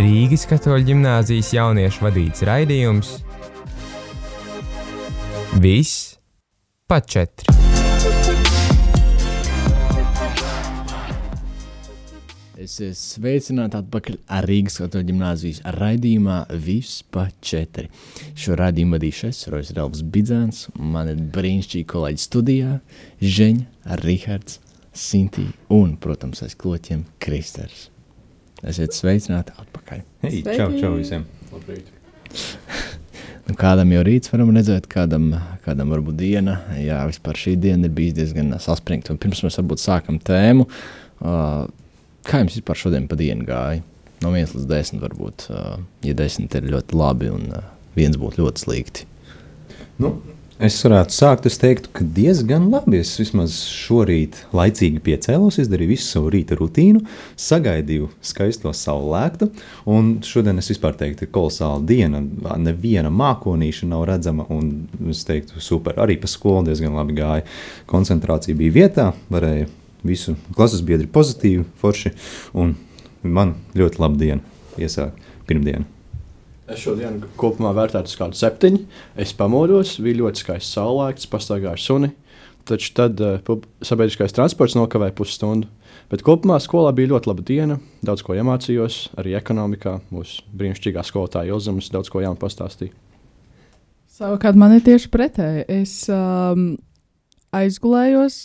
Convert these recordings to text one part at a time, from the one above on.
Rīgas katoļu ģimnāzijas jauniešu vadīts raidījums Viss pa četri. Esiet sveicināti atpakaļ ar Rīgas katoļu ģimnāzijas raidījumā pa četri. Šo raidījumu vadīšu es, Rojas Relvs Bidzēns, man ir brīnišķīgi kolēģi studijā, Žeņa, Rihards, Sintī un, protams, aiz kloķiem Kristers. Esiet sveicināti atpakaļ. Hei, čau, čau visiem! Nu, kādam jau rīts varam redzēt, kādam, kādam varbūt diena. Jā, vispār šī diena ir bijusi diezgan saspringta. Un Pirms mēs varbūt sākam tēmu, uh, kā jums vispār šodien pa dienu gāja? No 1 līdz 10 varbūt, ja 10 ir ļoti labi un uh, viens būtu ļoti slikti. Nu, es varētu sākt. Es teiktu, ka diezgan labi. Es vismaz šorīt laicīgi piecēlos, izdarīju visu savu rīta rutīnu, sagaidīju skaisto saulēktu. Un šodien es vispār teiktu, ka kolosāla diena. Neviena mākonīša nav redzama. Un es teiktu, super. Arī pa skolu diezgan labi gāja. Koncentrācija bija vietā, varēja visu klases biedri pozitīvi, forši. Un man ļoti laba diena. Iesāk pirmdienu. Es šodien kopumā vērtētu uz kādu septiņu. Es pamodos, bija ļoti skaists saulēkts, pastaigāju suni. Taču tad uh, sabiedriskais transports nokavēja pusstundu. Bet kopumā skolā bija ļoti laba diena. Daudz ko iemācījos, arī ekonomikā. Mūsu brīnišķīgā skolotāja Ilza mums daudz ko jaunu pastāstīja. Savukārt man ir tieši pretēji. Es um, aizgulējos,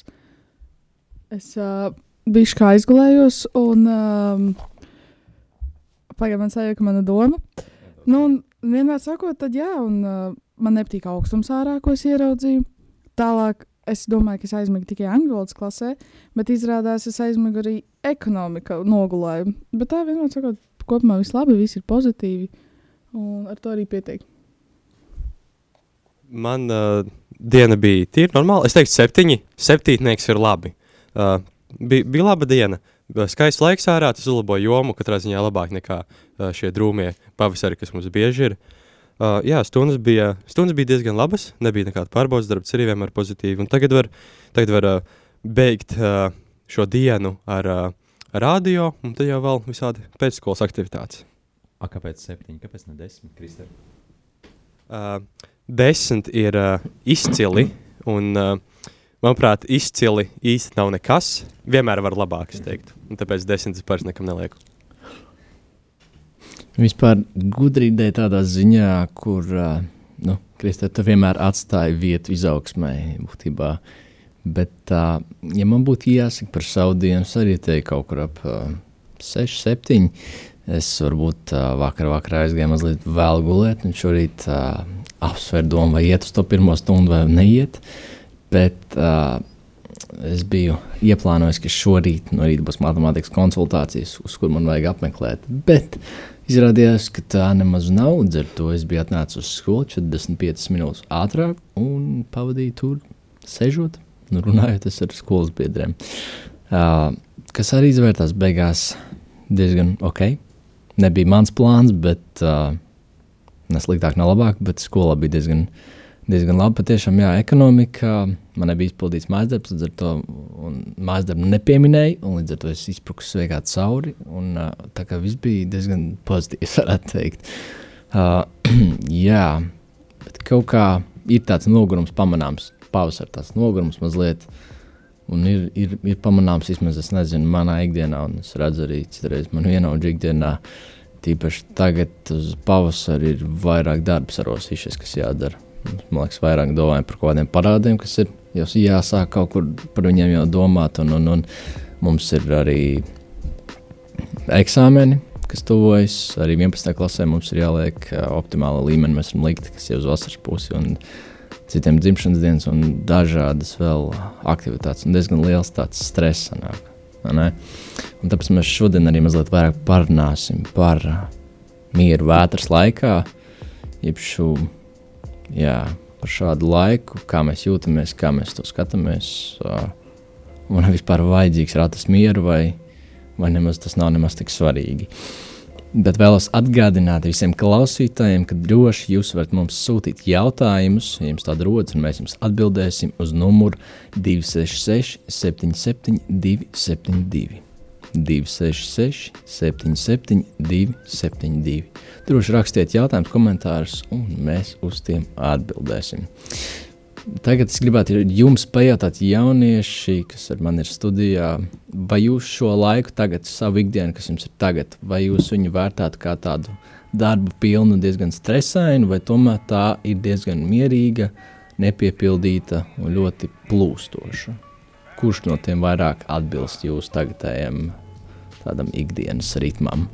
es uh, biju kā aizgulējos, un um, pagaidām man sajūta, ka mana doma. Nu, un vienmēr sakot, tad jā, un uh, man nepatīk augstums ārā, ko es ieraudzīju. Tālāk es domāju, ka es aizmigu tikai angļu valodas klasē, bet izrādās es aizmigu arī ekonomika nogulēju. Bet tā vienmēr sakot, kopumā viss labi, viss ir pozitīvi, un ar to arī pietiek. Man uh, diena bija tīri normāla. Es teiktu, septiņi. Septītnieks ir labi. Uh, bija, bija laba diena. Skaists laiks ārā, tas uzlaboja jomu. Katrā ziņā labāk nekā uh, šie drūmie pavasari, kas mums bieži ir. Uh, jā, stundas bija, stundas bija diezgan labas. Nebija nekāda pārbaudas darbs, arī vienmēr pozitīvi. Un tagad var, tagad var uh, beigt uh, šo dienu ar uh, radio, un tad jau vēl visādi pēcskolas aktivitātes. A, kāpēc septiņi? Kāpēc ne desmit? Kristēn? Uh, desmit ir uh, izcili, un, uh, manuprāt, izcili īsti nav nekas. Vienmēr var labāk, es teiktu. Un tāpēc desmit es parasti nekam nelieku. Vispār ideja tādā ziņā, kur uh, nu, Kristē, tu vienmēr atstāji vietu izaugsmai būtībā. Bet, uh, ja man būtu jāsaka par savu dienu, es arī teiktu kaut kur ap uh, 6, 7. Es varbūt uh, vakar, vakar aizgāju mazliet vēl gulēt, un šorīt uh, apsvēru domu, vai iet uz to pirmo stundu vai neiet. Bet uh, es biju ieplānojis, ka šorīt no rīta būs matemātikas konsultācijas, uz kur man vajag apmeklēt. Bet izrādījās, ka tā nemaz nav. Ar to es biju atnācis uz skolu 45 minūtes ātrāk un pavadīju tur sežot un runājot ar skolas biedriem. Uh, kas arī izvērtās beigās diezgan ok. Nebija mans plāns, bet uh, ne sliktāk, ne labāk, bet skolā bija diezgan, diezgan labi. Patiešām, jā, ekonomika man nebija izpildīts mājas darbs, līdz ar to mājas darbu nepieminēju, un līdz ar to es izpruku sveikā cauri. Un, tā kā viss bija diezgan pozitīvs, varētu teikt. Uh, jā, bet kaut kā ir tāds nogurums pamanāms, pavasarī tāds nogurums mazliet. Un ir, ir, ir pamanāms, vismaz es nezinu, manā ikdienā, un es redzu arī citreiz man vienaudžu ikdienā, tīpaši tagad uz pavasari ir vairāk darba sarosīšies, kas jādara. Man liekas, vairāk domājam par kaut kādiem parādiem, kas ir jau jāsāk kaut kur par viņiem jau domāt, un, un, un mums ir arī eksāmeni, kas tuvojas, arī 11. klasē mums ir jāliek optimāla līmenī, mēs esam likti, kas jau uz vasaras pusi, un citiem dzimšanas dienas un dažādas vēl aktivitātes. Un diezgan liels tāds stress sanāk. tāpēc mēs šodien arī mazliet vairāk parunāsim par mieru vētras laikā, jeb šo, jā, par šādu laiku, kā mēs jūtamies, kā mēs to skatāmies. ā, Un vispār vajadzīgs rātas mieru, vai, vai nemaz tas nav nemaz tik svarīgi. Bet vēlos atgādināt visiem klausītājiem, ka droši jūs varat mums sūtīt jautājumus, ja jums tāda rodas, un mēs jums atbildēsim uz numuru 266, 77, 272. 266, 77, 272. Droši rakstiet jautājumus, komentārus, un mēs uz tiem atbildēsim. Tagad es gribētu jums pajautāt, jaunieši, kas ar mani ir studijā, vai jūs šo laiku, tagad, savu ikdienu, kas jums ir tagad, vai jūs viņu vērtētu kā tādu darbu pilnu, diezgan stresainu, vai tomēr tā ir diezgan mierīga, nepiepildīta un ļoti plūstoša? Kurš no tiem vairāk atbilst jūsu tagadējiem tādam ikdienas ritmam?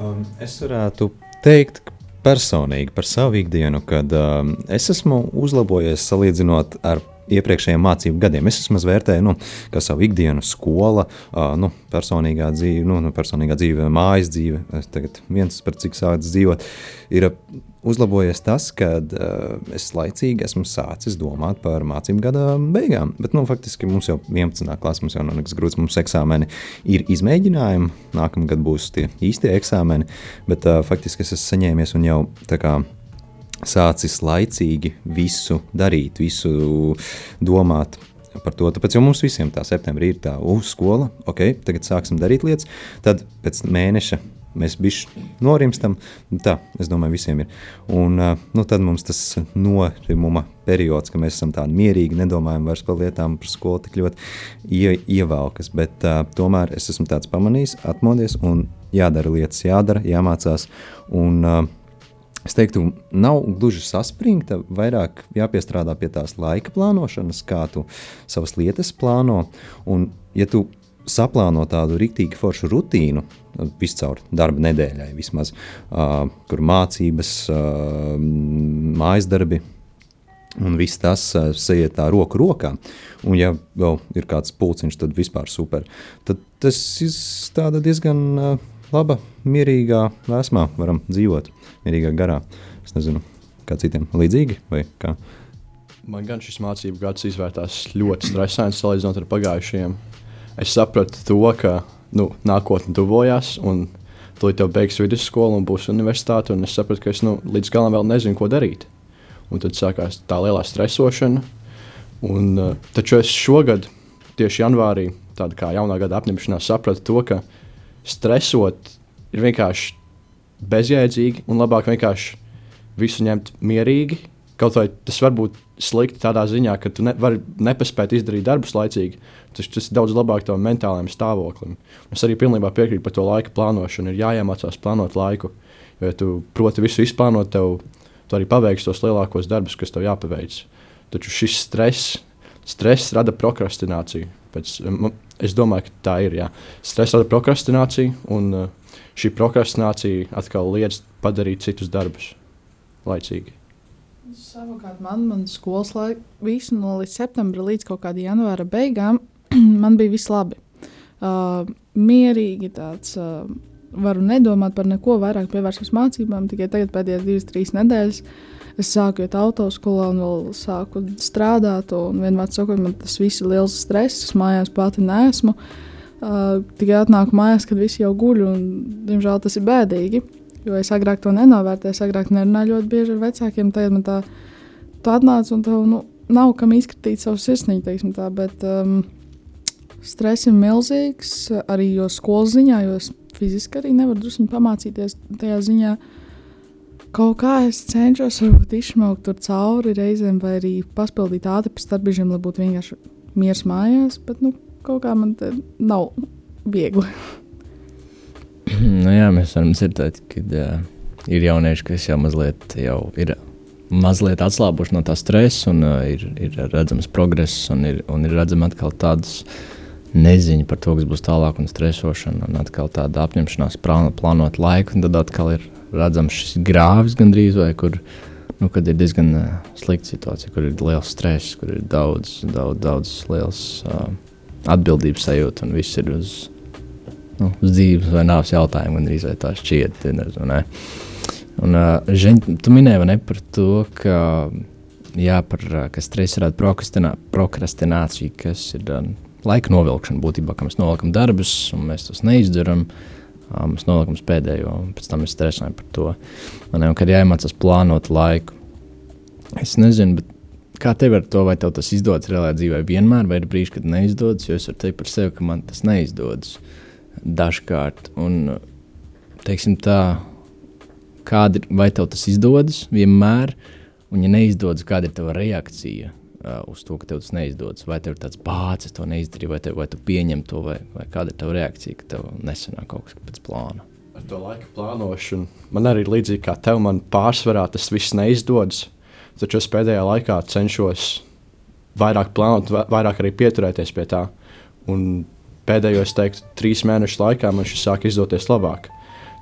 Um, es varētu teikt, personīgi par savu ikdienu, kad um, es esmu uzlabojies salīdzinot ar iepriekšējiem mācību gadiem. Es vismaz vērtēju, nu, savu ikdienu, skola, uh, nu, personīgā dzīve, nu, nu, personīgā dzīve, mājas dzīve, es tagad viens par cik sācis dzīvot, ir uzlabojies tas, ka uh, es laicīgi esmu sācis domāt par mācību gada beigām. Bet, nu, faktiski mums jau 11. klasē, mums jau nav nekas grūts, mums eksāmeni ir izmēģinājumi, nākamā gada būs tie īstie eksāmeni, bet uh, faktiski es esmu saņēmies un jau tā kā sācis laicīgi visu darīt, visu domāt. Par to. Tāpēc jau mums visiem tā septembrī ir tā uh, skola, ok, tagad sāksim darīt lietas. Tad pēc mēneša mēs bišķi norimstam. Nu tā, es domāju, visiem ir. Un nu, tad mums tas norimuma periods, ka mēs esam tādi mierīgi, nedomājam vairs par lietām, par skolu tik ļoti ie, ievelkas. Bet uh, tomēr es esmu tāds pamanījis, atmodies un jādara lietas, jādara, jāmācās. Un, Es teiktu, nav gluži saspringta, vairāk jāpiestrādā pie tās laika plānošanas, kā tu savas lietas plāno. Un, ja tu saplāno tādu rīktīgu foršu rutīnu, viscaur darba nedēļai, vismaz, uh, kur mācības, uh, mājas darbi. Un viss tas uh, sajiet tā roku rokā. Un, ja vēl ir kāds pulciņš, tad vispār super. Tad tas ir diezgan uh, laba, mierīgā vēsmā, varam dzīvot mierīgā garā. Es nezinu, kā citiem līdzīgi vai kā. Man gan šis mācību gads izvērtās ļoti stresains salīdzinot ar pagājušajiem es sapratu to, ka nu, nākotne tuvojās. Tūlīt jau beigs vidusskolu un būs universitāte. Un es sapratu, ka es nu, līdz galam vēl nezinu, ko darīt. Un tad sākās tā lielā stresošana. Un, uh, taču es šogad, tieši janvārī, tāda kā jaunā gada apņemšanās, sapratu to, ka stresot ir vienkārši bezjēdzīgi un labāk vienkārši visu ņemt mierīgi. Kaut vai tas var būt slikti tādā ziņā, ka tu nevari nepaspēt izdarīt darbus laicīgi, Tas, tas ir daudz labāk tam mentālajam stāvoklim. Es arī pilnībā piekrītu par to laika plānošanu. Ir jāiemācās plānot laiku. Jo, ja tu proti visu izplānot, tev tu arī paveiksi tos lielākos darbus, kas tev jāpaveic. Taču šis stress, stress rada prokrastināciju. Pēc, es domāju, ka tā ir. Jā. Stress rada prokrastināciju, un uh, šī prokrastinācija atkal liedz padarīt citus darbus laicīgi. Savukārt man, man skolas laikā, visu no līdz septembra līdz kaut kādam janvāra beigām, man bija viss labi. Uh, mierīgi tāds. Uh, varu nedomāt par neko vairāk, pievēršos mācībām. Tikai tagad, pēdējās divas, trīs nedēļas, es sāku iet autoskolā un vēl sāku strādāt. Vienmēr sakot, man tas viss ir liels stress. Es mājās pati nesmu. Uh, tikai atnāku mājās, kad visi jau guļ, un, diemžēl, tas ir bēdīgi. Jo es agrāk to nenovērtēju, es agrāk nerunāju ļoti bieži ar vecākiem. Tagad man tā, tā atnāca un tev nu, nav kam izkritīt savu sirsniņu, teiksim tā. Bet, um, Stress ir milzīgs arī jo skolas ziņā, jo es fiziski arī nevaru drusku pamācīties tajā ziņā. Kaut kā es cenšos varbūt izsmaukt tur cauri reizēm, vai arī paspildīt ātri pēc starpbrīžiem, lai būtu vienkārši miers mājās, bet nu, kaut kā man te nav viegli. nu, jā, mēs varam dzirdēt, ka uh, ir jaunieši, kas jau mazliet jau ir mazliet atslābuši no tā stresa, un uh, ir, ir redzams progress, un ir, un ir redzama atkal tādas neziņa par to, kas būs tālāk, un stresošana, un atkal tāda apņemšanās plānot laiku, tad atkal ir redzams šis grāvis gandrīz, vai kur nu, ir diezgan uh, slikta situācija, kur ir liels stress, kur ir daudz, daudz, daudz liels uh, atbildības sajūta, un viss ir uz nu, dzīves vai nāves jautājumu, gan arī tā šķiet. Nezinu, un, uh, žen, tu minēji ne, par to, ka, jā, par, ka stress rada prokrastinā, prokrastināciju, kas ir uh, laika novilkšana būtībā, ka mēs novelkam darbus un mēs tos neizdarām. Uh, mēs nolikām pēdējo, un pēc tam mēs stresojam par to. Man jau ir jāiemācās plānot laiku. Es nezinu, kā tev ar to, vai tev tas izdodas reālajā dzīvē vienmēr, vai ir brīži, kad neizdodas, jo es varu teikt par sevi, ka man tas neizdodas dažkārt. Un, teiksim tā, kāda, vai tev tas izdodas vienmēr, un ja neizdodas, kāda ir tava reakcija? Uh, uz to, ka tev tas neizdodas. Vai tev ir tāds bācis, es to neizdarīju, vai, tev, vai tu pieņem to, vai, vai kāda ir tava reakcija, ka tev nesanāk kaut kas pēc plāna. Ar to laika plānošanu man arī līdzīgi kā tev. Man pārsvarā tas viss neizdodas. Taču es pēdējā laikā cenšos vairāk plānot, vairāk arī pieturēties pie tā. Un pēdējos, teiktu, trīs mēnešu laikā man šis sāk izdoties labāk.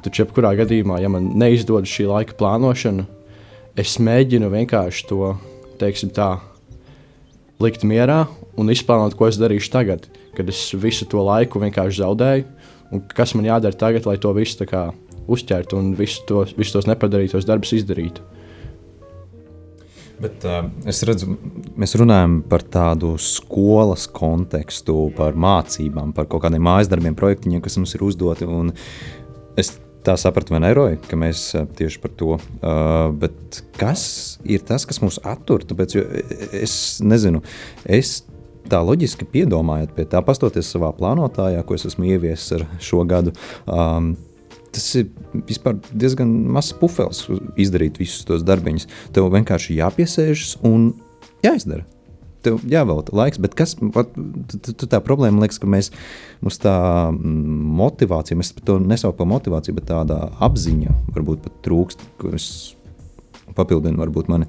Taču, jebkurā gadījumā, ja man neizdodas šī laika plānošana, es mēģinu vienkārši to, teiksim, tā likt mierā un izplānot, ko es darīšu tagad, kad es visu to laiku vienkārši zaudēju. Kas man jādara tagad, lai to visu uzķertu un visu to, visu tos nepadarītos darbus izdarītu. Bet, uh, es redzu, mēs runājam par tādu skolas kontekstu, par mācībām, par kaut kādiem mājas darbiem, projektiņiem, kas mums ir uzdoti. Es tā sapratu, vai neroja, ka mēs tieši par to. Uh, kas ir tas, kas mūs attur? Tāpēc es nezinu, es tā loģiski piedomājot pie tā, pastoties savā plānotājā, ko es esmu ieviesis ar šo gadu. Um, Tas ir diezgan mazs pufels izdarīt visus tos darbiņus. Tev vienkārši jāpiesēžas un jāizdara tev jāvelta laiks, bet kas ir tā problēma? Liekas, ka mēs, mums tā mm, motivācija, mēs to nesaukam par motivāciju, bet tāda apziņa varbūt pat trūkst, kas papildina varbūt mani.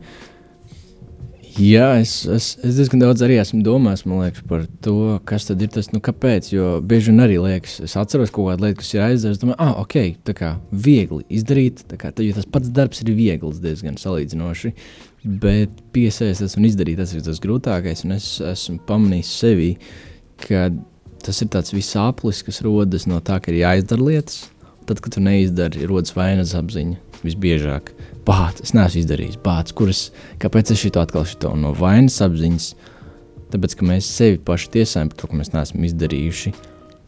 Jā, es, es, es diezgan daudz arī esmu domājis liekas, par to, kas tad ir tas, nu, kāpēc. Jo bieži vien arī liekas, es atceros kaut kādu lietu, kas ir aizdara. Es domāju, ah, ok, tā kā viegli izdarīt, kā tā, tas pats darbs ir viegls diezgan salīdzinoši. Bet piesaistīt un izdarīt tas ir tas grūtākais. Es esmu pamanījis sevi, ka tas ir tāds visaplis, kas rodas no tā, ka ir jāizdara lietas. Tad, kad tu neizdari, rodas vainas apziņa visbiežāk. Bācis, es neesmu izdarījis, bācis, kuras, kāpēc es šito atkal šito no vainas apziņas. Tāpēc, ka mēs sevi paši tiesājam par to, ka mēs neesam izdarījuši,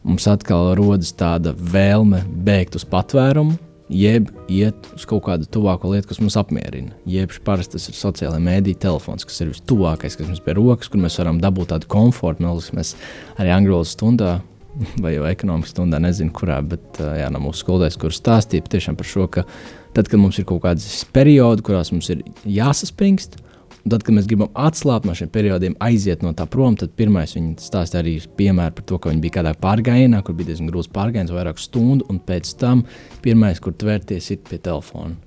mums atkal rodas tāda vēlme bēgt uz patvērumu, jeb iet uz kaut kādu tuvāko lietu, kas mums apmierina. Jeb parasti tas ir sociālai mēdīņi, telefons, kas ir vistuvākais, kas mums pie rokas, kur mēs varam dabūt tādu komfortu. Mēs arī angļu valodas stundā vai jau ekonomikas stundā, nezinu, kurā, bet jā, no mūsu skolotājs, kurš stāstīja par šo, ka tad, kad mums ir kaut kādas periodi, kurās mums ir jāsaspringst, Un tad, kad mēs gribam atslābt no šiem periodiem, aiziet no tā prom, tad pirmais viņa stāstīja arī piemēru par to, ka viņi bija kādā pārgājienā, kur bija diezgan grūts pārgājiens, vairāk stundu, un pēc tam pirmais, kur tvērties, ir pie telefona.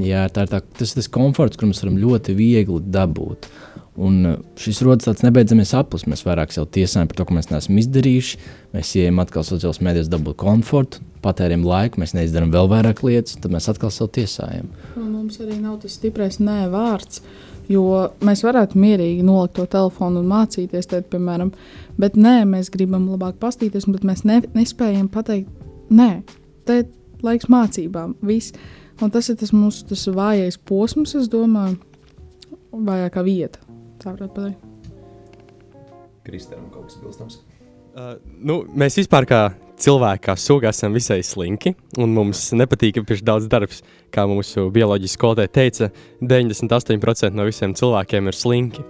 Jā, tā ir tā, tas, tas komforts, kur mēs varam ļoti viegli dabūt. Un uh, šis rodas tāds nebeidzamies aplis. Mēs vairāk sev tiesājam par to, ko mēs neesam izdarījuši. Mēs ejam atkal sociālajās mēdījos, dabūt komfortu, patērējam laiku, mēs neizdarām vēl vairāk lietas, tad mēs atkal sev tiesājam. Un mums arī nav tas stiprais nē vārds. Jo mēs varētu mierīgi nolikt to telefonu un mācīties, tad, piemēram, bet nē, mēs gribam labāk pastīties, bet mēs ne, nespējam pateikt, nē, te laiks mācībām. Viss. Un tas ir tas mūsu tas vājais posms, es domāju, vājākā vieta. Tā varētu pateikt. Kristēnam kaut kas bilstams. Uh, nu, mēs vispār kā cilvēki, kā suga, esam visai slinki. Mums nepatīk, ka ir daudz darbs. Kā mūsu bioloģiskā skolotāja teica, 98% no visiem cilvēkiem ir slinki.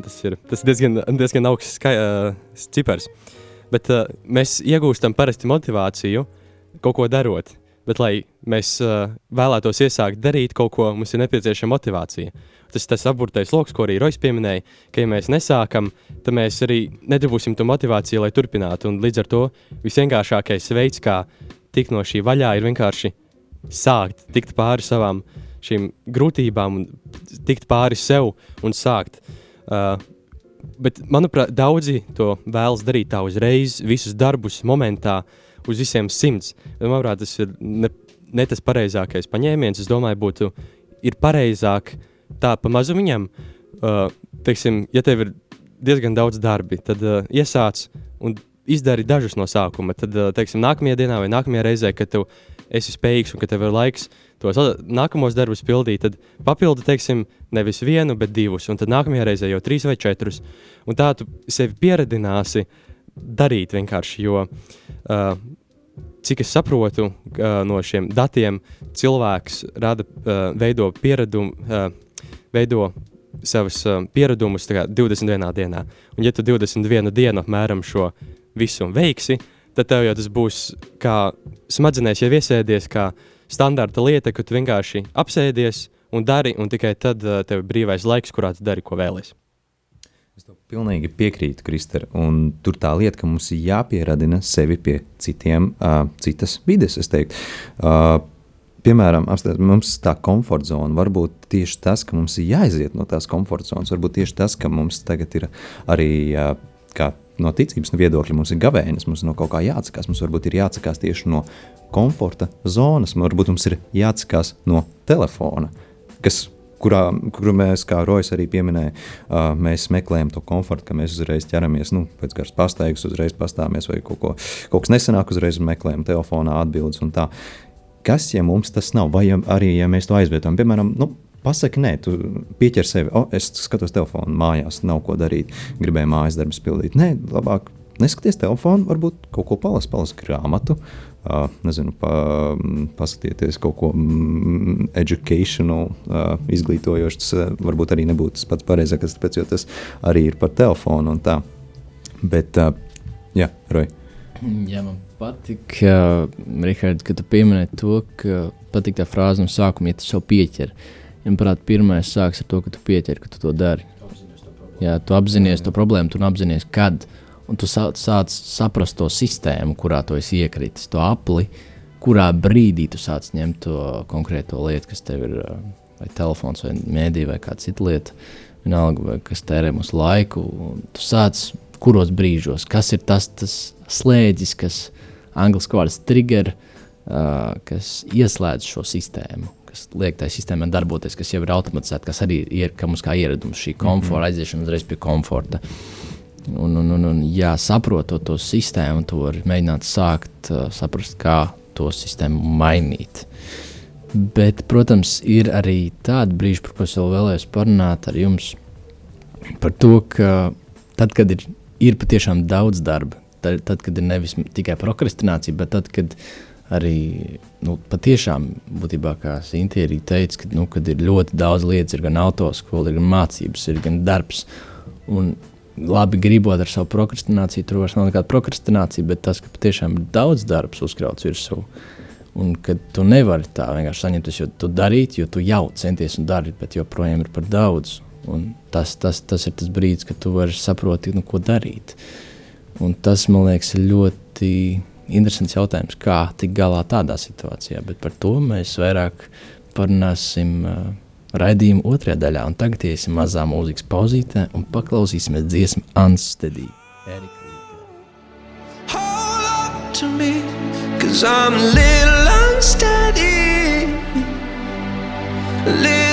Tas ir, tas ir diezgan, diezgan augsts skai, uh, cipars. Bet uh, mēs iegūstam parasti motivāciju kaut ko darot. Bet, lai mēs uh, vēlētos iesākt darīt kaut ko, mums ir nepieciešama motivācija. Tas ir tas apgūtais lokus, ko arī Rojas pieminēja, ka, ja mēs nesākam, tad mēs arī nedabūsim to motivāciju, lai turpinātu. Un līdz ar to visvienkāršākais veids, kā tikt no šī vaļā, ir vienkārši sākt, tikt pāri savām šīm grūtībām, tikt pāri sev un sākt. Uh, bet, manuprāt, daudzi to vēlas darīt tā uzreiz, visus darbus momentā, uz visiem simts. Manuprāt, tas ir ne, ne tas pareizākais paņēmiens. Es domāju, būtu pareizāk tā pa mazu viņam, uh, teiksim, ja tev ir diezgan daudz darbi, tad uh, iesāc un izdari dažus no sākuma. Tad, uh, teiksim, nākamajā dienā vai nākamajā reizē, kad tu esi spējīgs un ka tev ir laiks tos nākamos darbus pildīt, tad papildi, teiksim, nevis vienu, bet divus, un tad nākamajā reizē jau trīs vai četrus. Un tā tu sevi pieredināsi darīt vienkārši, jo uh, cik es saprotu uh, no šiem datiem, cilvēks rada, uh, veido pieradumu, uh, veido savus uh, pieradumus kā, 21 dienā. Un, ja tu 21 dienu apmēram šo visu veiksi, tad tev jau tas būs kā smadzenēs jau iesēdies, kā standarta lieta, ka tu vienkārši apsēdies un dari, un tikai tad uh, tev ir brīvais laiks, kurā tu dari, ko vēlies. Es tev pilnīgi piekrītu, Kristēn. Un tur tā lieta, ka mums ir jāpieradina sevi pie citiem, uh, citas vides. Uh, piemēram, mums tā komforta zona var būt tieši tas, ka mums ir jāiziet no tās komforta zonas. Varbūt tieši tas, ka mums tagad ir arī uh, no ticības viedokļa, mums ir gavēnis, mums no kaut kā jāatsakās. Mums varbūt ir jāatsakās tieši no komforta zonas, varbūt mums ir jāatsakās no telefona. Kas kurā, kuru mēs, kā Rojas arī pieminēja, uh, mēs meklējam to komfortu, ka mēs uzreiz ķeramies nu, pēc garas pastaigas, uzreiz pastāvamies vai kaut, ko, kaut kas nesenāk, uzreiz meklējam telefonā atbildes. Kas, ja mums tas nav, vai arī ja mēs to aizvietojam, piemēram, nu, Pasaki, nē, tu pieķer sevi. O, es skatos telefonu mājās, nav ko darīt. Gribēju mājas darbus pildīt. Nē, labāk neskaties telefonu, varbūt kaut ko palas, palas grāmatu, uh, nezinu, pa, paskatieties kaut ko mm, educational, uh, izglītojošu. Tas uh, varbūt arī nebūtu tas pats pareizākais, tāpēc, jo tas arī ir par telefonu un tā. Bet, uh, jā, Roja. Jā, man patīk, uh, Rihards, ka tu pieminēji to, ka patīk tā frāze no sākuma, ja tu sev pieķer. Manuprāt, pirmais sāks ar to, ka tu pieķer, ka tu to dari. Jā, tu apzinājies to problēmu, tu apzinājies, kad. Uh, un tu sāc, saprast to sistēmu, kurā tu esi iekritis, to apli, kurā brīdī tu sāc ņemt to konkrēto lietu, kas tev ir vai telefons, vai mēdī, vai kāda cita lieta, vienalga, kas tērē mūsu laiku. Tu sāc kuros brīžos, kas ir tas, tas slēdzis, kas angļuiski vārds trigger, uh, kas ieslēdz šo sistēmu. Kas liek tai sistēmai darboties, kas jau ir automatizēta, kas arī ir mums kā ieradums, šī komforta, mm -hmm. aiziešana uzreiz pie komforta. Uh, Un, un, un, un jā, saprotot to sistēmu, to var mēģināt sākt uh, saprast, kā to sistēmu mainīt. Bet, protams, ir arī tādi brīži, par ko es vēl vēlējos parunāt ar jums. Par to, ka tad, kad ir, ir patiešām daudz darba, tad, tad, kad ir nevis tikai prokrastinācija, bet tad, kad arī nu, patiešām, būtībā, kā Sintīna arī teica, ka, nu, ir ļoti daudz lietas, ir gan autoskola, ir gan mācības, ir gan darbs. Un labi gribot ar savu prokrastināciju, tur vairs nav nekāda prokrastinācija, bet tas, ka patiešām ir daudz darbs uzkrauts virsū. Un ka tu nevari tā vienkārši saņemties, jo tu darīji, jo tu jau centies un dari, bet joprojām ir par daudz. Un tas, tas, tas ir tas brīdis, kad tu vari saprast, nu, ko darīt. Un tas man liekas ļoti interesants jautājums, kā tikt galā tādā situācijā. Bet par to mēs vairāk parunāsim. Uh, raidījuma otrajā daļā. Un tagad iesim mazā mūzikas pauzītē un paklausīsimies dziesmu Unsteady. Me, cause I'm a little unsteady. Little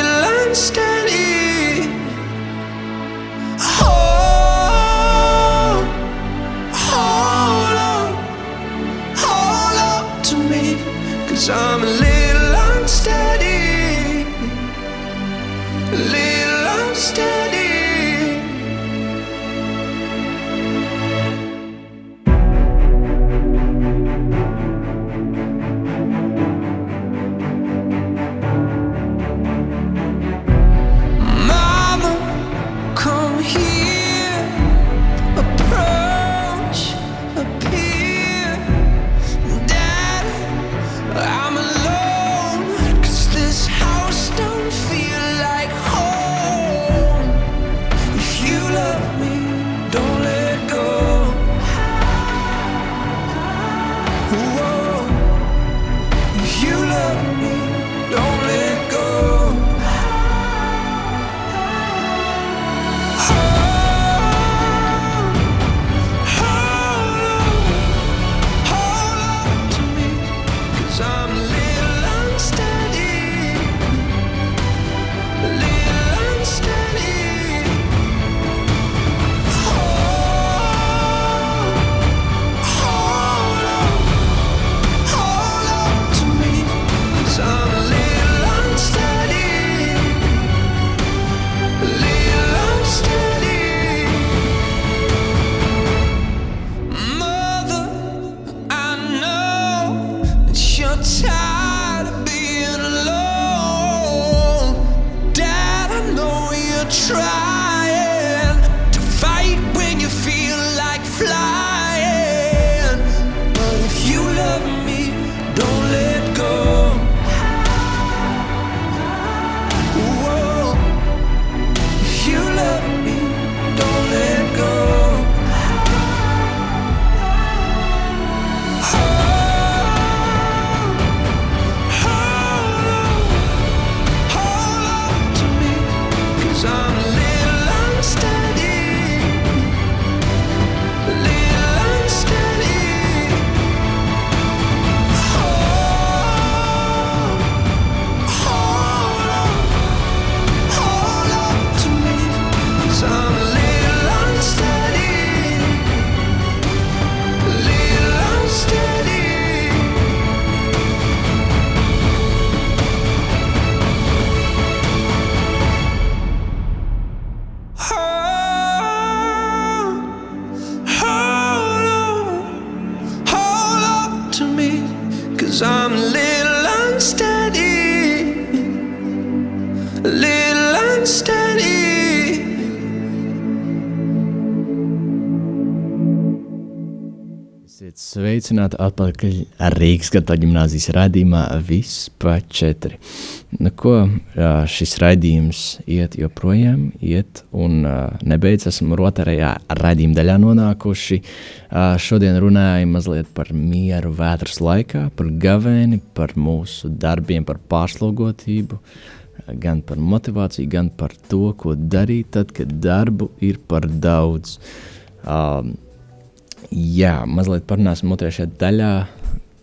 sveicināti atpakaļ Rīgas Gata ģimnāzijas raidījumā Vispār 4. Nu, ko šis raidījums iet joprojām, iet un ā, nebeidzas. Esam otrajā raidījuma daļā nonākuši. Šodien runājam mazliet par mieru vētras laikā, par gavēni, par mūsu darbiem, par pārslogotību, gan par motivāciju, gan par to, ko darīt tad, kad darbu ir par daudz. Um, Jā, mazliet parunāsim otrajā daļā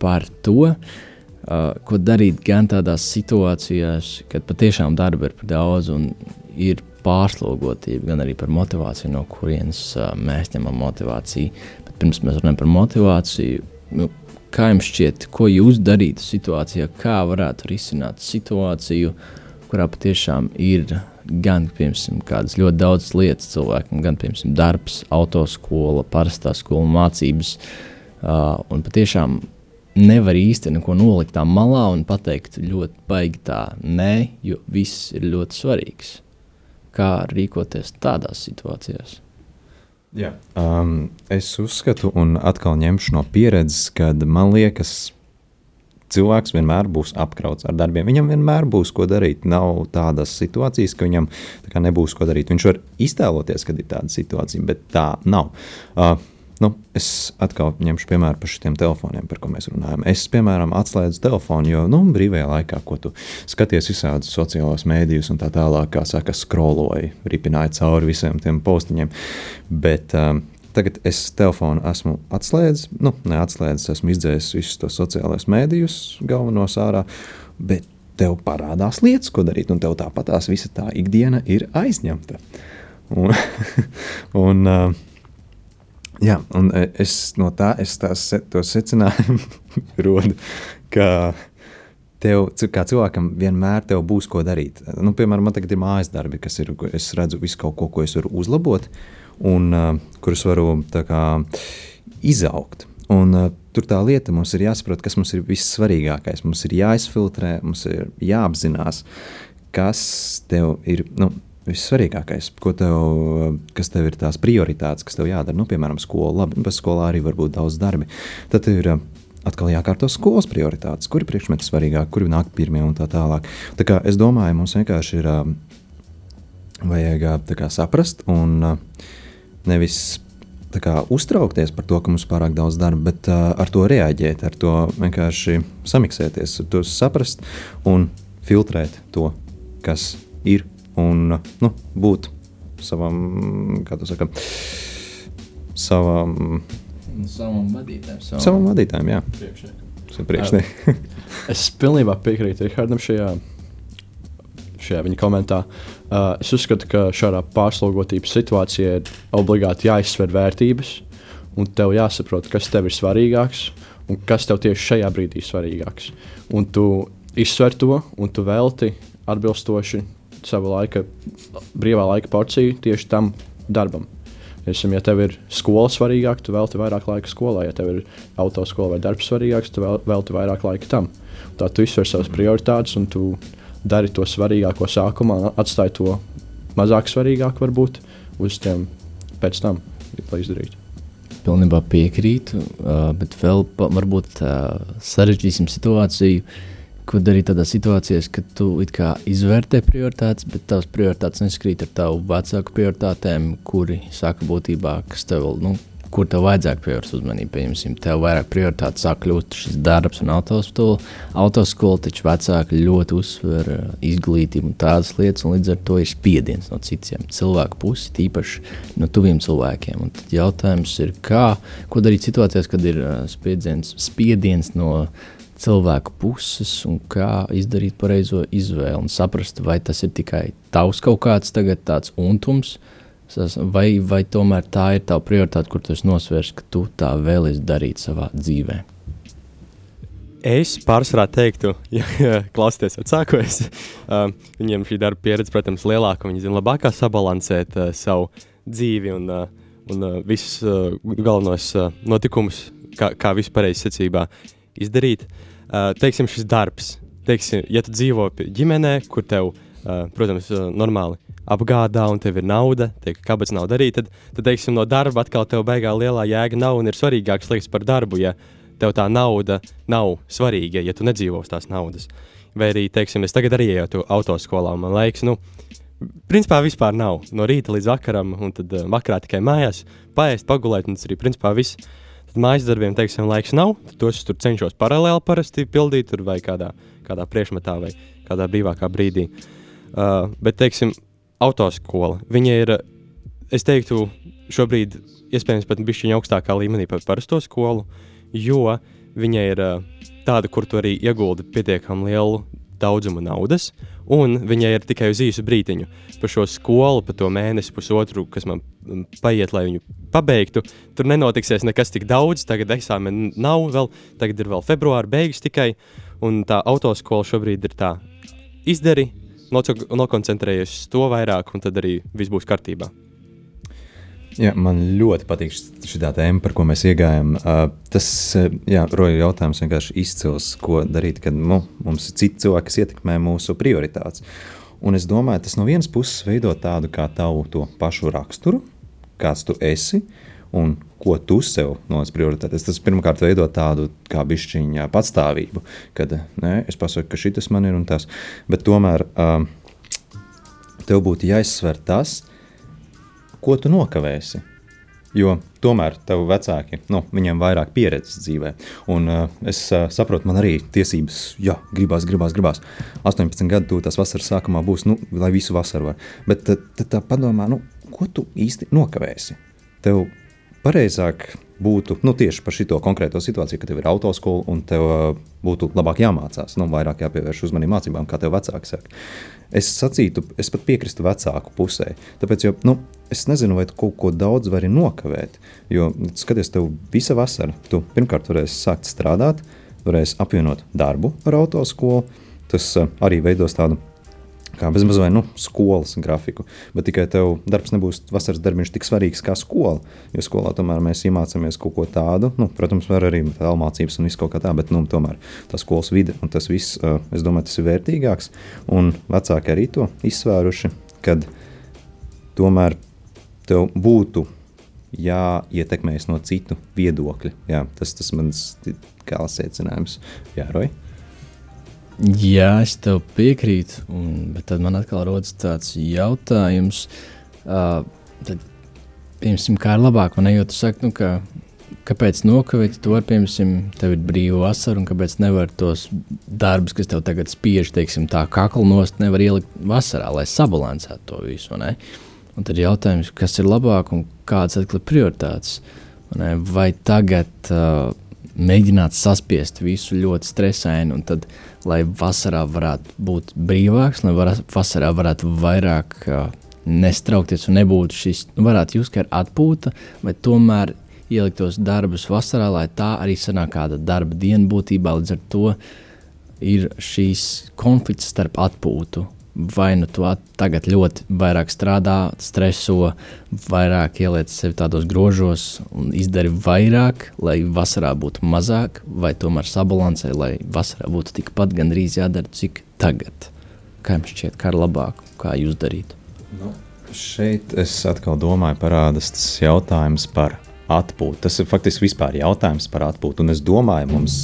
par to, uh, ko darīt gan tādās situācijās, kad patiešām darba ir par daudz un ir pārslogotība, gan arī par motivāciju, no kurienes uh, mēs ņemam motivāciju. Bet pirms mēs runājam par motivāciju, nu, kā jums šķiet, ko jūs darītu situācijā, kā varētu risināt situāciju, kurā patiešām ir gan piemēram, kādas ļoti daudzas lietas cilvēkam, gan piemēram, darbs, autoskola, parastā skola, mācības. Uh, un patiešām nevar īsti neko nolikt tā malā un pateikt ļoti baigi tā, nē, jo viss ir ļoti svarīgs. Kā rīkoties tādās situācijās? Jā. Um, es uzskatu, un atkal ņemšu no pieredzes, kad man liekas, cilvēks vienmēr būs apkrauts ar darbiem. Viņam vienmēr būs ko darīt. Nav tādas situācijas, ka viņam kā, nebūs ko darīt. Viņš var iztēloties, kad ir tāda situācija, bet tā nav. Uh, Nu, es atkal ņemšu piemēru par šiem telefoniem, par ko mēs runājam. Es, piemēram, atslēdzu telefonu, jo nu, brīvajā laikā, ko tu skaties visādus sociālos mēdījus un tā tālāk, kā saka, skroloju, ripināju cauri visiem tiem postiņiem. Bet um, tagad es telefonu esmu atslēdzis, nu, neatslēdzis, esmu izdzēsis visus tos sociālos mēdījus, galvenos ārā. Bet tev parādās lietas, ko darīt, un tev tāpatās visa tā ikdiena ir aizņemta. Un, un, uh, Jā, un es no tā es tās, to secinājumu rodu, ka tev, kā cilvēkam, vienmēr tev būs ko darīt. Nu, piemēram, man tagad ir mājas darbi, kas ir, es redzu visu kaut ko, ko es varu uzlabot, un uh, kurus varu kā, izaugt. Un, uh, tur tā lieta mums ir jāsaprot, kas mums ir vissvarīgākais. Mums ir jāizfiltrē, mums ir jāapzinās, kas tev ir. Nu, vissvarīgākais, tev, kas tev ir tās prioritātes, kas tev jādara. Nu, piemēram, skola, labi, bez skolā arī var būt daudz darbi. Tad ir uh, atkal jākārto skolas prioritātes, kuri priekšmeti svarīgāk, kuri nāk pirmie un tā tālāk. Tā kā es domāju, mums vienkārši ir uh, vajag uh, kā, saprast un nevis kā, uztraukties par to, ka mums ir pārāk daudz darba, bet uh, ar to reaģēt, ar to vienkārši samiksēties, to saprast un filtrēt to, kas ir un nu, būt savam, kā tu saki, savam, savam vadītājam. Savam, savam vadītājam, jā. Priekšniekam. es pilnībā piekrītu Rihardam šajā, šajā viņa komentā. Uh, es uzskatu, ka šādā pārslogotības situācijā ir obligāti jāizsver vērtības, un tev jāsaprot, kas tev ir svarīgāks un kas tev tieši šajā brīdī ir svarīgāks. Un tu izsver to, un tu velti atbilstoši savu laika, brīvā laika porciju tieši tam darbam. Esam, ja tev ir skola svarīgāka, tu velti vairāk laika skolā. Ja tev ir autoskola vai darbs svarīgāks, tu velti vairāk laika tam. Tā tu izsver savas prioritātes un tu dari to svarīgāko sākumā, atstāj to mazāk svarīgāku varbūt uz tiem pēc tam, lai izdarītu. Pilnībā piekrītu, bet vēl varbūt sarežģīsim situāciju Ko darīt tādā situācijā, kad tu izvērtē prioritātes, bet tavas prioritātes neskrīt ar tavu vecāku prioritātēm, kuri saka būtībā, kas tev, nu, kur tev vajadzētu pievērst uzmanību. Piemēram, tev vairāk prioritāte sāk kļūt šis darbs un autoskola. Autoskola taču vecāki ļoti uzsver uh, izglītību un tādas lietas, un līdz ar to ir spiediens no citiem cilvēku puses, tīpaši no tuviem cilvēkiem. Un tad jautājums ir, kā, ko darīt situācijās, kad ir uh, spiediens, spiediens no cilvēku puses un kā izdarīt pareizo izvēli un saprast, vai tas ir tikai tavs kaut kāds tāds untums, vai, vai tomēr tā ir tā prioritāte, kur tu nosvērs, ka tu tā vēlies darīt savā dzīvē. Es pārsvarā teiktu, ja, ja klausieties vecākos, uh, viņiem šī darba pieredze, protams, ir lielāka. Viņi zina labāk sabalansēt uh, savu dzīvi un, uh, un uh, visus uh, galvenos uh, notikumus, kā, kā vispārējais secībā izdarīt. uh, teiksim, šis darbs. Teiksim, ja tu dzīvo ģimenē, kur tev, uh, protams, uh, normāli apgādā un tev ir nauda, teik, kāpēc nav darīt, tad, tad teiksim, no darba atkal tev beigā lielā jēga nav un ir svarīgāks liekas par darbu, ja tev tā nauda nav svarīga, ja tu nedzīvo uz tās naudas. Vai arī, teiksim, es tagad arī eju autoskolā, un man liekas, nu, principā vispār nav. No rīta līdz vakaram, un tad uh, vakarā tikai mājās, paēst, pagulēt, un tas arī principā viss. Tad mājas darbiem, teiksim, laiks nav, tos tur cenšos paralēli parasti pildīt, tur vai kādā, kādā priekšmetā vai kādā brīvākā brīdī. Uh, bet, teiksim, autoskola. Viņa ir, es teiktu, šobrīd iespējams pat bišķiņa augstākā līmenī par parasto skolu, jo viņa ir uh, tāda, kur tu arī ieguldi pietiekami lielu daudzumu naudas, un viņai ir tikai uz īsu brīdiņu. Par šo skolu, par to mēnesi, pusotru, kas man mm, paiet, lai viņu pabeigtu, tur nenotiksies nekas tik daudz. Tagad eksāmena nav vēl, tagad ir vēl februāra beigas tikai, un tā autoskola šobrīd ir tā izdari, nokoncentrējies uz to vairāk, un tad arī viss būs kārtībā. Jā, man ļoti patīk šī tēma, par ko mēs iegājām. Uh, tas jā, roja jautājums vienkārši izcils, ko darīt, kad nu, mums ir citi cilvēki, kas ietekmē mūsu prioritātes. Un es domāju, tas no vienas puses veido tādu kā tavu pašu raksturu, kāds tu esi un ko tu sev noliec prioritātes. Tas pirmkārt veido tādu kā bišķiņa patstāvību, kad ne, es pasaku, ka šis man ir un tas. Bet tomēr uh, tev būtu jāizsver tas, ko tu nokavēsi. Jo tomēr tev vecāki, nu, viņiem vairāk pieredzes dzīvē. Un uh, es uh, saprotu, man arī tiesības, jā, gribās, gribās, gribās. 18 gadu tu tas vasaras sākumā būs, nu, lai visu vasaru var. Bet tad, tad tā padomā, nu, ko tu īsti nokavēsi? Tev pareizāk būtu nu, tieši par šo konkrēto situāciju, ka tev ir autoskola un tev uh, būtu labāk jāmācās, nu, vairāk jāpievērš uzmanību mācībām, kā tev vecāki saka. Es sacītu, es pat piekrītu vecāku pusē. Tāpēc, jo, nu, es nezinu, vai tu kaut ko daudz vari nokavēt. Jo, skaties, tev visa vasara, tu pirmkārt varēsi sākt strādāt, varēsi apvienot darbu ar autoskolu. Tas uh, arī veidos tādu kā bezmaz vai nu, skolas grafiku. Bet tikai tev darbs nebūs vasaras darbiņš tik svarīgs kā skola. Jo skolā tomēr mēs iemācāmies kaut ko tādu. Nu, protams, var arī tālmācības un viss kaut kā tā, bet nu, tomēr tā skolas vide un tas viss, es domāju, tas ir vērtīgāks. Un vecāki arī to izsvēruši, kad tomēr tev būtu jāietekmējas no citu viedokļa. Jā, tas tas mans kā secinājums. Jā, Roja. Jā, es tev piekrītu, un, bet tad man atkal rodas tāds jautājums, uh, tad, piemēram, kā ir labāk, un ejot, saka, nu, ka, kāpēc nokavēt to, piemēram, tev ir brīva vasara, un kāpēc nevar tos darbus, kas tev tagad spiež, teiksim, tā kaklu nost, nevar ielikt vasarā, lai sabalansētu to visu, ne? Un tad jautājums, kas ir labāk un kādas atkal prioritātes, ne? vai tagad uh, mēģināt saspiest visu ļoti stresaini, un tad, lai vasarā varētu būt brīvāks, lai var, vasarā varētu vairāk uh, nestraukties un nebūtu šis, nu, varētu jūs kā atpūta, vai tomēr ielikt tos darbus vasarā, lai tā arī sanāk kāda darba diena būtībā, līdz ar to ir šīs konflikts starp atpūtu vai nu tu tagad ļoti vairāk strādā, streso, vairāk ieliec sevi tādos grožos un izdari vairāk, lai vasarā būtu mazāk, vai tomēr sabalansē, lai vasarā būtu tikpat gandrīz jādara, cik tagad. Kā jums šķiet, kā ir labāk, kā jūs darītu? Nu, šeit es atkal domāju, parādās tas jautājums par atpūtu. Tas ir faktiski vispār jautājums par atpūtu, un es domāju, mums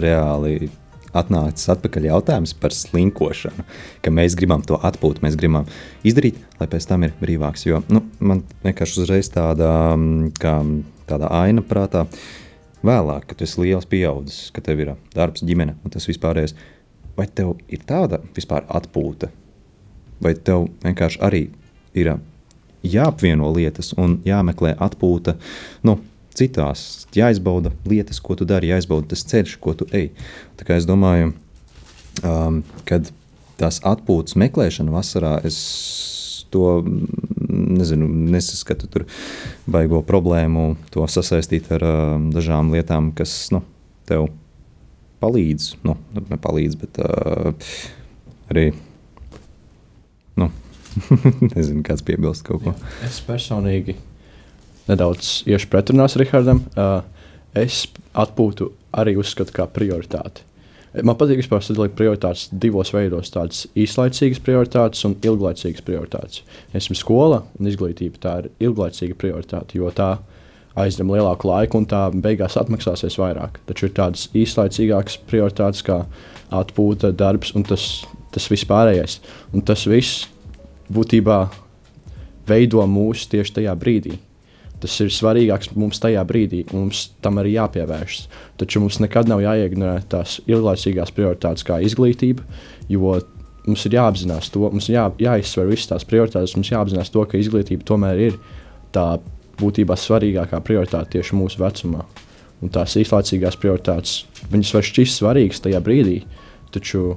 reāli atnācis atpakaļ jautājums par slinkošanu, ka mēs gribam to atpūt, mēs gribam izdarīt, lai pēc tam ir brīvāks. Jo nu, man vienkārši uzreiz tāda, mm, kā, tāda aina prātā, vēlāk, kad esi liels pieaudzis, ka tev ir darbs, ģimene un tas vispārējais, vai tev ir tāda vispār atpūta, vai tev vienkārši arī ir jāapvieno lietas un jāmeklē atpūta. Nu, citās. Jāizbauda lietas, ko tu dari, jāizbauda tas ceļš, ko tu ej. Tā kā es domāju, um, kad tās atpūtas meklēšana vasarā, es to nezinu, nesaskatu tur baigo problēmu, to sasaistīt ar um, dažām lietām, kas nu, tev palīdz. Nu, nepalīdz, bet uh, arī. Nu, nezinu, kāds piebilst kaut ko. Jā, es personīgi nedaudz iešu pretrunās Rihardam. Uh, es atpūtu arī uzskatu kā prioritāti. Man patīk vispār sadalīt prioritātes divos veidos. Tādas īslaicīgas prioritātes un ilglaicīgas prioritātes. Esmu skola un izglītība. Tā ir ilglaicīga prioritāte, jo tā aizņem lielāku laiku un tā beigās atmaksāsies vairāk. Taču ir tādas īslaicīgākas prioritātes kā atpūta, darbs un tas, tas viss pārējais. Un tas viss būtībā veido mūs tieši tajā brīdī. Tas ir svarīgāks mums tajā brīdī, un mums tam arī jāpievēršas. Taču mums nekad nav jāignorē tās ilglaicīgās prioritātes, kā izglītība, jo mums ir jāapzinās to, mums ir jā, jāizsver visas tās prioritātes, mums jāapzinās to, ka izglītība tomēr ir tā būtībā svarīgākā prioritāte tieši mūsu vecumā. Un tās īslaicīgās prioritātes, viņas var šķist svarīgas tajā brīdī, taču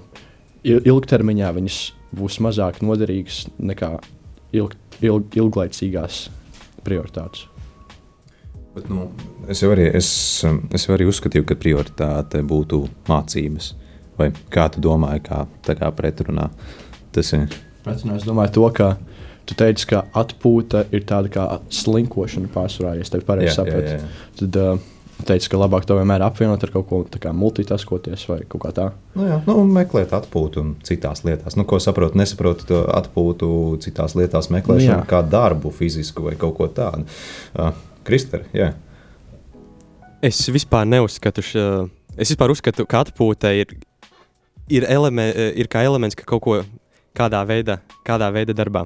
il ilgtermiņā viņas būs mazāk noderīgas nekā ilg, ilg, ilglaicīgās prioritātes. Bet, nu, es, jau arī, es, es jau arī uzskatīju, ka prioritāte būtu mācības. Vai kā tu domāji, kā, kā pretrunā tas ir? Pretrunā es domāju to, ka tu teici, ka atpūta ir tāda kā slinkošana pārsvarā, ja es tevi pareizi sapratu. Tad uh, teici, ka labāk to vienmēr apvienot ar kaut ko multitaskoties vai kaut kā tā. Nu, jā, nu, meklēt atpūtu citās lietās. Nu, ko saprotu, nesaprotu to atpūtu citās lietās, meklēšanu nu, kā darbu, fizisku vai kaut ko tādu. Uh, Kristēri, jā. Es vispār neuzskatu, š, es vispār uzskatu, ka atpūta ir, ir, eleme, ir kā elements, ka kaut ko kādā veidā, kādā veidā darbā.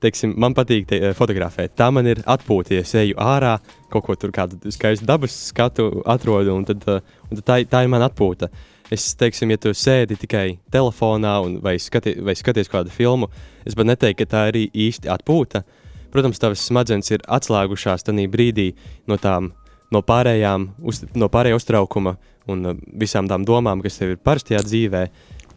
Teiksim, man patīk te, fotografēt. Tā man ir atpūta, ja es eju ārā, kaut ko tur, kādu skaistu dabas skatu atrodu, un, tad, un tad tā, tā ir mana atpūta. Es teiksim, ja tu sēdi tikai telefonā un, vai, skati, vai skaties kādu filmu, es pat neteiktu, ka tā ir īsti atpūta. Uh, Protams, tavas smadzenes ir atslēgušās tajā brīdī no tām no pārējām, uz, no pārējā uztraukuma un uh, visām tām domām, kas tev ir parastajā dzīvē.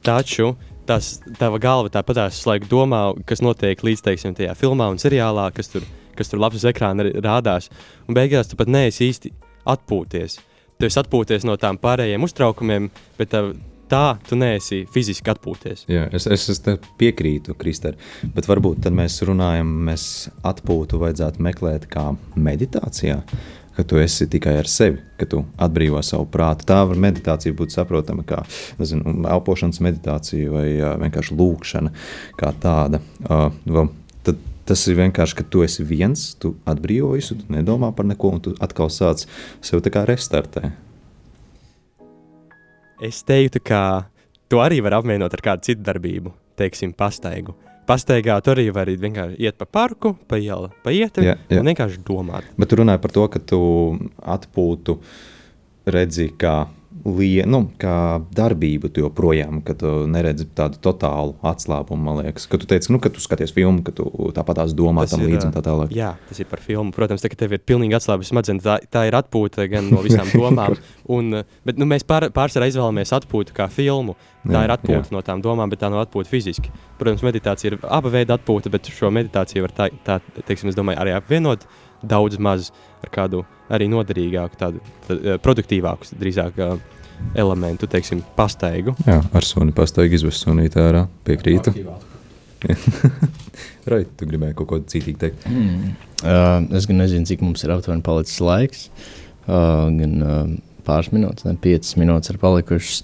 Taču tas, tava galva tāpat slēdz domā, kas notiek līdz teiksim, tajā filmā un seriālā, kas tur, kas tur labs uz ekrāna rādās. Un beigās tu pat neesi īsti atpūties. Tu esi atpūties no tām pārējiem uztraukumiem, bet tev, tā tu neesi fiziski atpūties. Jā, es, es, es piekrītu, Kristēn, bet varbūt mēs runājam, mēs atpūtu vajadzētu meklēt kā meditācijā. Ka tu esi tikai ar sevi, ka tu atbrīvo savu prātu. Tā var meditācija būt saprotama kā nezinu, elpošanas meditācija vai vienkārši lūkšana, kā tāda. Uh, tad tas ir vienkārši, ka tu esi viens, tu atbrīvojies, tu nedomā par neko, un tu atkal sāc sev tā kā restartēt. Es teiktu, ka to arī var apvienot ar kādu citu darbību, teiksim, pastaigu. Pastaigā tur arī var vienkārši iet pa parku, pa ielu, pa ietvi jā, jā. un vienkārši domāt. Bet tu runāji par to, ka tu atpūtu redzi, kā lie, nu, kā darbību joprojām, ka tu neredzi tādu totālu atslābumu, man liekas. Ka tu teici, nu, ka tu skaties filmu, ka tu tāpat tās domā tas tam līdzi un tā tālāk. Jā, tas ir par filmu. Protams, tā, ka tev ir pilnīgi atslābis smadzenes, tā, tā ir atpūta gan no visām domām. un, bet nu, mēs pār, pārsvarā izvēlamies atpūtu kā filmu. Tā jā, ir atpūta jā. no tām domām, bet tā nav atpūta fiziski. Protams, meditācija ir aba veida atpūta, bet šo meditāciju var tā, tā teiksim, domāju, arī apvienot daudz maz ar kādu arī noderīgāku, tādu tā, eh, produktīvāku, drīzāk uh, elementu, teiksim, pastaigu. Jā, ar suni pastaigu izvest sunīt ārā, piekrītu. Rai, tu gribēji kaut ko citīgi teikt? Mm. Uh, es gan nezinu, cik mums ir aptuveni palicis laiks. Uh, gan uh, pāris minūtes, ne piecas minūtes ir palikušas.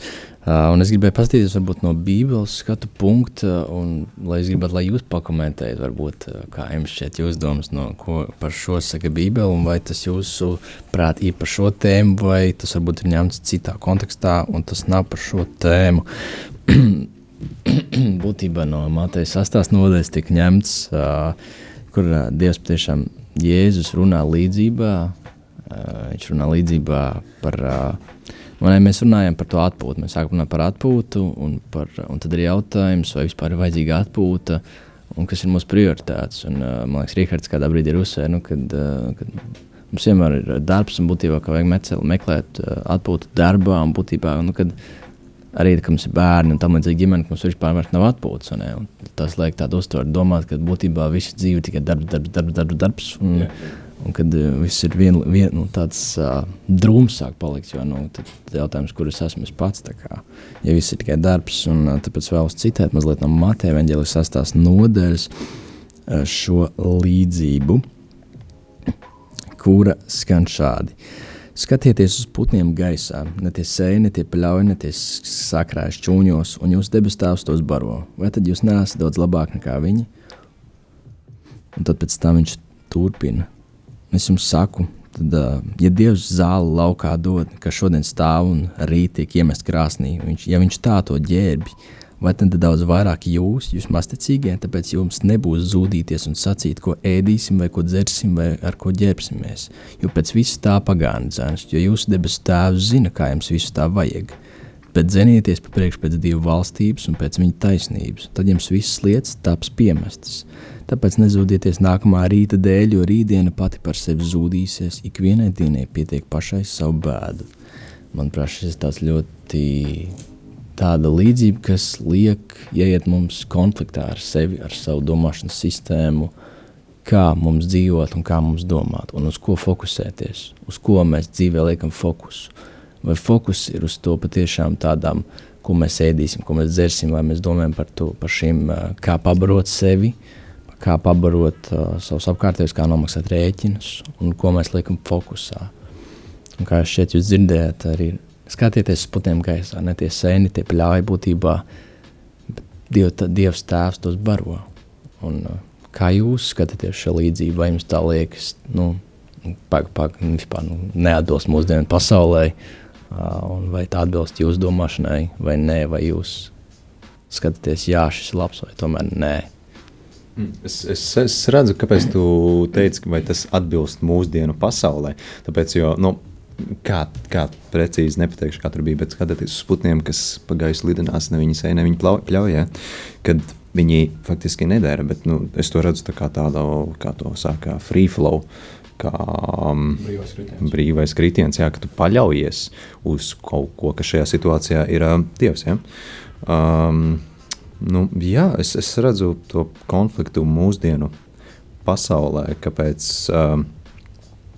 Uh, un es gribēju paskatīties varbūt, no Bībeles skatu punkta, un lai es gribētu, lai jūs pakomentējat, varbūt, uh, kā jums šķiet jūs domas no, ko par šo saka Bībele, un vai tas jūsu prāt ir par šo tēmu, vai tas varbūt ir ņemts citā kontekstā, un tas nav par šo tēmu. Būtībā no Matejas sastās nodaļas tika ņemts, uh, kur uh, Dievs patiešām Jēzus runā līdzībā, viņš runā līdzībā par uh, Man, mēs runājam par to atpūtu. Mēs sākam runāt par atpūtu, un, par, un tad ir jautājums, vai vispār ir vajadzīga atpūta, un kas ir mūsu prioritātes. Un, uh, man liekas, Rīgards kādā brīdī ir uzsvērs, nu, kad, kad mums vienmēr ir darbs, un būtībā vajag mecel, meklēt atpūtu darbā, un būtībā, nu, kad arī, kad mums ir bērni un tam līdzīgi ģimene, mums vispār nav atpūtas. Tas liek tādu uztvert, domāt, ka būtībā visa dzīve tikai darbs, darbs, darbs, darbs. darbs un, yeah. Un kad uh, viss ir vien, vien, nu, tāds uh, drūms, sāk palikt. Jo nu, tad jautājums, kur es esmu es pats. Kā, ja viss ir tikai darbs, un uh, tāpēc vēlos citēt mazliet no Mateja Vangelis sastās nodaļas uh, šo līdzību, kura skan šādi. Skatieties uz putniem gaisā, ne tie sēji, ne tie pļauj, ne tie sakrājas čūņos, un jūs debes tēvs tos baro. Vai tad jūs neesat daudz labāk nekā viņi? Un tad pēc tam viņš turpina. Es jums saku, tad, ja Dievs zāli laukā dod, kas šodien stāv un rīt tiek iemest krāsnī, viņš, ja viņš tā to ģērbi, vai tad daudz vairāk jūs, jūs masticīgie, tāpēc jums nebūs zudīties un sacīt, ko ēdīsim, vai ko dzersim, vai ar ko ģērbsimies. Jo pēc viss tā pagāna dzēns, jo jūsu debesu tēvs zina, kā jums visu tā vajag. Bet zenieties pa priekšu pēc Dieva valstības un pēc viņa taisnības, tad jums visas lietas taps piemestas. Tāpēc nezudieties nākamā rīta dēļ, jo rītdiena pati par sevi zudīsies. Ikvienai dienai pietiek pašai savu bēdu. Manuprāt, šis ir tāds ļoti tāda līdzība, kas liek ieiet mums konfliktā ar sevi, ar savu domāšanas sistēmu, kā mums dzīvot un kā mums domāt, un uz ko fokusēties, uz ko mēs dzīvē liekam fokusu. Vai fokus ir uz to patiešām tādām, ko mēs ēdīsim, ko mēs dzersim, vai mēs domājam par to, par šīm, kā pabarot sevi, kā pabarot uh, savus apkārtējus, kā nomaksāt rēķinus un ko mēs liekam fokusā. Un kā šeit jūs dzirdējāt, arī skatieties uz putiem gaisā, ne tie sēni, tie pļāji būtībā, Diev, Dievs tēvs tos baro. Un, uh, kā jūs skatāties šo līdzību, vai jums tā liekas, nu, pag, pag, vispār nu, neatbilst mūsdienu pasaulē, uh, vai tā atbilst jūsu domāšanai, vai nē, vai jūs skatāties, jā, šis ir labs, vai tomēr nē. Mm. Es, es, es redzu, kāpēc tu teici, vai tas atbilst mūsdienu pasaulē. Tāpēc, jo, nu, kā, kā precīzi nepateikšu, kā tur bija, bet skatieties uz putniem, kas pa gaisu lidinās, ne viņi sēž, ne viņi pļauj, ja? kad viņi faktiski nedara, bet nu, es to redzu tā kā tādu, kā to saka, free flow. Kā um, Brīvais kritiens. brīvais kritiens, jā, ka tu paļaujies uz kaut ko, kas šajā situācijā ir uh, Dievs. Ja? Um, Nu, jā, es, es redzu to konfliktu mūsdienu pasaulē, kāpēc um,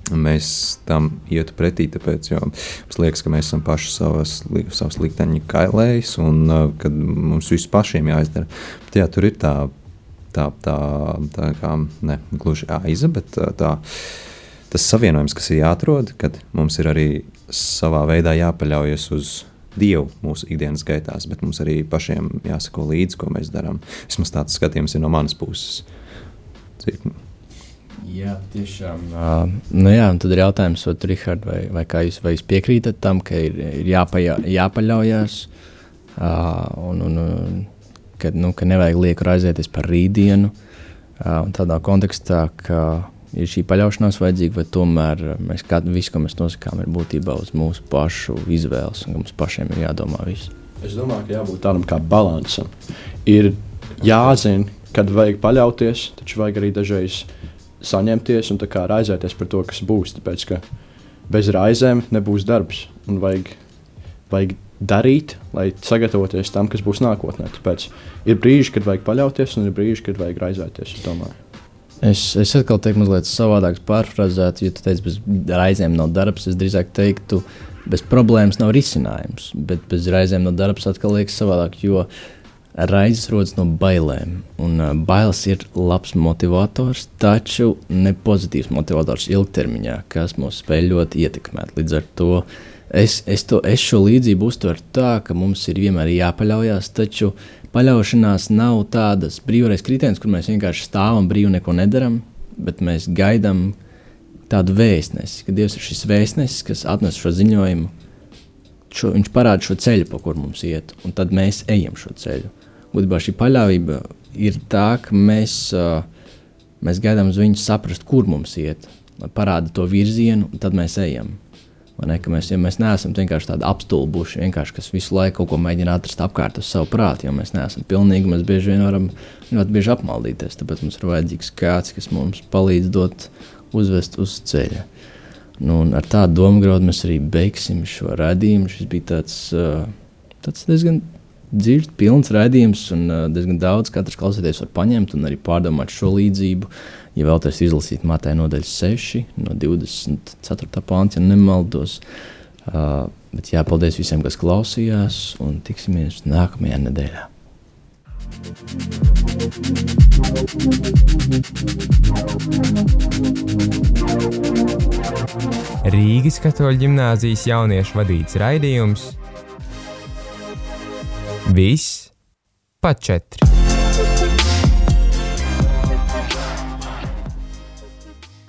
mēs tam ietu pretī. Tāpēc, jo mums liekas, ka mēs esam paši savas, savas likteņa kailējs un uh, ka mums viss pašiem jāizdara. Bet, jā, tur ir tā, tā, tā, tā kā ne gluži aiza, bet uh, tā, tas savienojums, kas ir jāatrod, kad mums ir arī savā veidā jāpaļaujas uz Dievu mūsu ikdienas gaitās, bet mums arī pašiem jāsako līdzi, ko mēs darām. Vismaz tāds skatījums ir no manas puses. Cik, Jā, tiešām. Uh, nu jā, tad ir jautājums, vai, Richard, vai, vai, jūs, vai jūs piekrītat tam, ka ir, ir jāpaļa, jāpaļaujas uh, un, un, un ka, nu, ka nevajag lieku raizēties par rītdienu. Uh, tādā kontekstā, ka ir šī paļaušanās vajadzīga, vai tomēr mēs kādu visu, ko mēs nosakām, ir būtībā uz mūsu pašu izvēles, un ka mums pašiem ir jādomā viss. Es domāju, ka jābūt tādam kā balansam. Ir jāzina, kad vajag paļauties, taču vajag arī dažreiz saņemties un raizēties par to, kas būs. Tāpēc, ka bez raizēm nebūs darbs. Un vajag, vajag darīt, lai sagatavoties tam, kas būs nākotnē. Tāpēc ir brīži, kad vajag paļauties, un ir brīži, kad vajag raizēties. Es domāju. Es, es atkal teiktu, mazliet savādāk pārfrāzēt, jo tu teici, bez raizēm nav darbs. Es drīzāk teiktu, bez problēmas nav risinājums, bet bez raizēm nav darbs atkal liekas savādāk, jo raizes rodas no bailēm. Un uh, bailes ir labs motivators, taču ne pozitīvs motivators ilgtermiņā, kas mūs spēj ļoti ietekmēt. Līdz ar to es, es, to, es šo līdzību uztveru tā, ka mums ir vienmēr jāpaļaujas, taču paļaušanās nav tādas brīvais kriterijs, kur mēs vienkārši stāvam brīvi neko nedaram, bet mēs gaidām tādu vēstnesi, ka Dievs ir šis vēstnesis, kas atnes šo ziņojumu. Šo, viņš parāda šo ceļu, pa kur mums iet, un tad mēs ejam šo ceļu. Būtībā šī paļāvība ir tā, ka mēs, mēs gaidām uz viņu saprast, kur mums iet, lai parāda to virzienu, un tad mēs ejam. Ne, mēs, ja mēs neesam vienkārši tādi apstulbuši, kas visu laiku kaut ko mēģina atrast apkārt uz savu prātu. Jo mēs neesam pilnīgi, mēs bieži vien varam ļoti bieži apmaldīties. Tāpēc mums ir vajadzīgs kāds, kas mums palīdz dot, uzvest uz ceļa. Nu, ar tādu domu graudu mēs arī beigsim šo raidījumu. Šis bija tāds, uh, tāds diezgan dziļs, pilns raidījums, un uh, diezgan daudz katrs klausīties var paņemt un arī pārdomāt šo līdzību. Ja vēlaties izlasīt Mateja nodaļu 6, no 24. pānta, ja nemaldos. Uh, bet jā, paldies visiem, kas klausījās, un tiksimies nākamajā nedēļā. Rīgas katoļu ģimnāzijas jauniešu vadīts raidījums Viss pa četri.